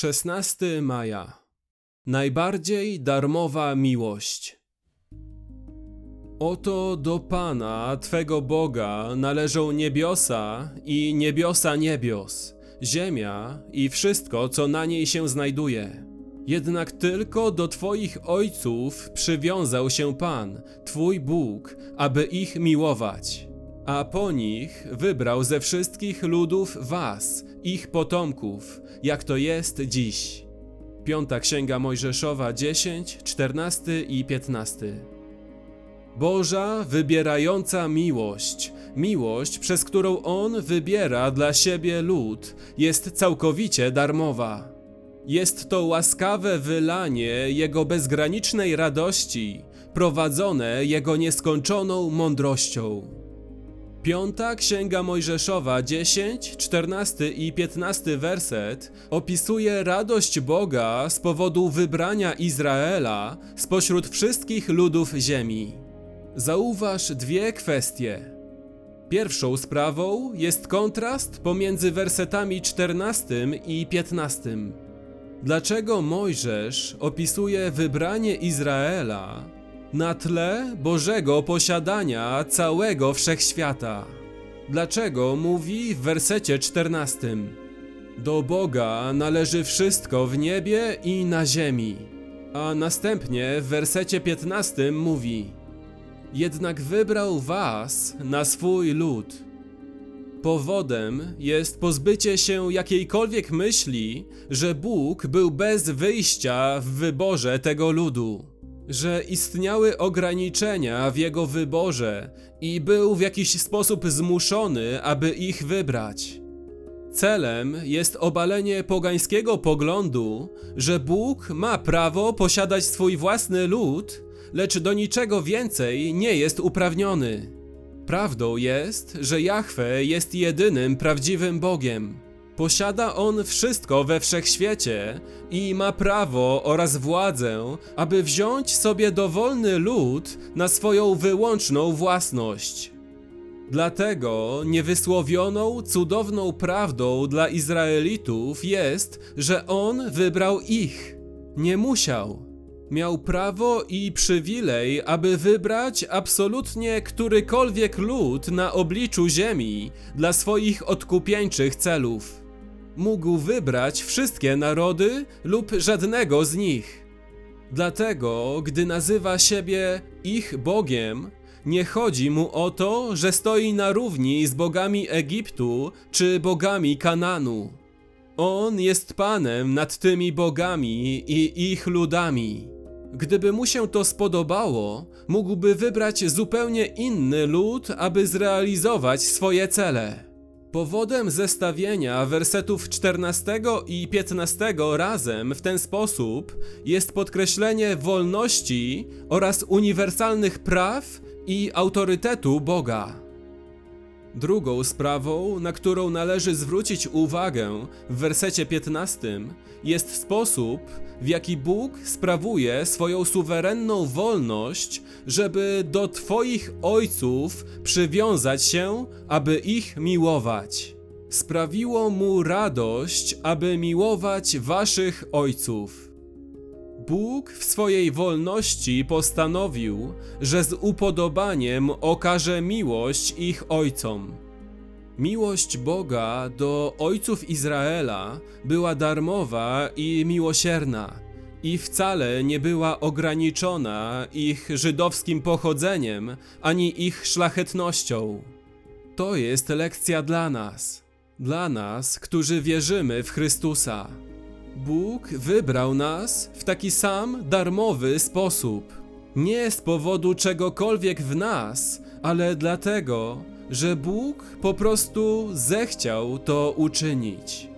16 maja. Najbardziej darmowa miłość. Oto do Pana, Twego Boga, należą niebiosa i niebiosa niebios, ziemia i wszystko, co na niej się znajduje. Jednak tylko do Twoich ojców przywiązał się Pan, Twój Bóg, aby ich miłować. A po nich wybrał ze wszystkich ludów Was, ich potomków, jak to jest dziś. Piąta Księga Mojżeszowa 10, 14 i 15. Boża wybierająca miłość, miłość, przez którą On wybiera dla siebie lud, jest całkowicie darmowa. Jest to łaskawe wylanie Jego bezgranicznej radości, prowadzone Jego nieskończoną mądrością. Piąta Księga Mojżeszowa 10, 14 i 15 werset opisuje radość Boga z powodu wybrania Izraela spośród wszystkich ludów ziemi. Zauważ dwie kwestie. Pierwszą sprawą jest kontrast pomiędzy wersetami 14 i 15. Dlaczego Mojżesz opisuje wybranie Izraela na tle Bożego posiadania całego wszechświata? Dlaczego mówi w wersecie 14: Do Boga należy wszystko w niebie i na ziemi, a następnie w wersecie 15 mówi: Jednak wybrał was na swój lud. Powodem jest pozbycie się jakiejkolwiek myśli, że Bóg był bez wyjścia w wyborze tego ludu, że istniały ograniczenia w jego wyborze i był w jakiś sposób zmuszony, aby ich wybrać. Celem jest obalenie pogańskiego poglądu, że Bóg ma prawo posiadać swój własny lud, lecz do niczego więcej nie jest uprawniony. Prawdą jest, że Jahwe jest jedynym prawdziwym Bogiem. Posiada On wszystko we wszechświecie i ma prawo oraz władzę, aby wziąć sobie dowolny lud na swoją wyłączną własność. Dlatego niewysłowioną, cudowną prawdą dla Izraelitów jest, że On wybrał ich. Nie musiał. Miał prawo i przywilej, aby wybrać absolutnie którykolwiek lud na obliczu ziemi dla swoich odkupieńczych celów. Mógł wybrać wszystkie narody lub żadnego z nich. Dlatego, gdy nazywa siebie ich Bogiem, nie chodzi mu o to, że stoi na równi z bogami Egiptu czy bogami Kananu. On jest Panem nad tymi bogami i ich ludami. Gdyby mu się to spodobało, mógłby wybrać zupełnie inny lud, aby zrealizować swoje cele. Powodem zestawienia wersetów 14 i 15 razem w ten sposób jest podkreślenie wolności oraz uniwersalnych praw i autorytetu Boga. Drugą sprawą, na którą należy zwrócić uwagę w wersecie 15, jest sposób, w jaki Bóg sprawuje swoją suwerenną wolność, żeby do Twoich ojców przywiązać się, aby ich miłować. Sprawiło mu radość, aby miłować Waszych ojców. Bóg w swojej wolności postanowił, że z upodobaniem okaże miłość ich ojcom. Miłość Boga do ojców Izraela była darmowa i miłosierna, i wcale nie była ograniczona ich żydowskim pochodzeniem ani ich szlachetnością. To jest lekcja dla nas, dla nas, którzy wierzymy w Chrystusa. Bóg wybrał nas w taki sam darmowy sposób. Nie z powodu czegokolwiek w nas, ale dlatego, że Bóg po prostu zechciał to uczynić.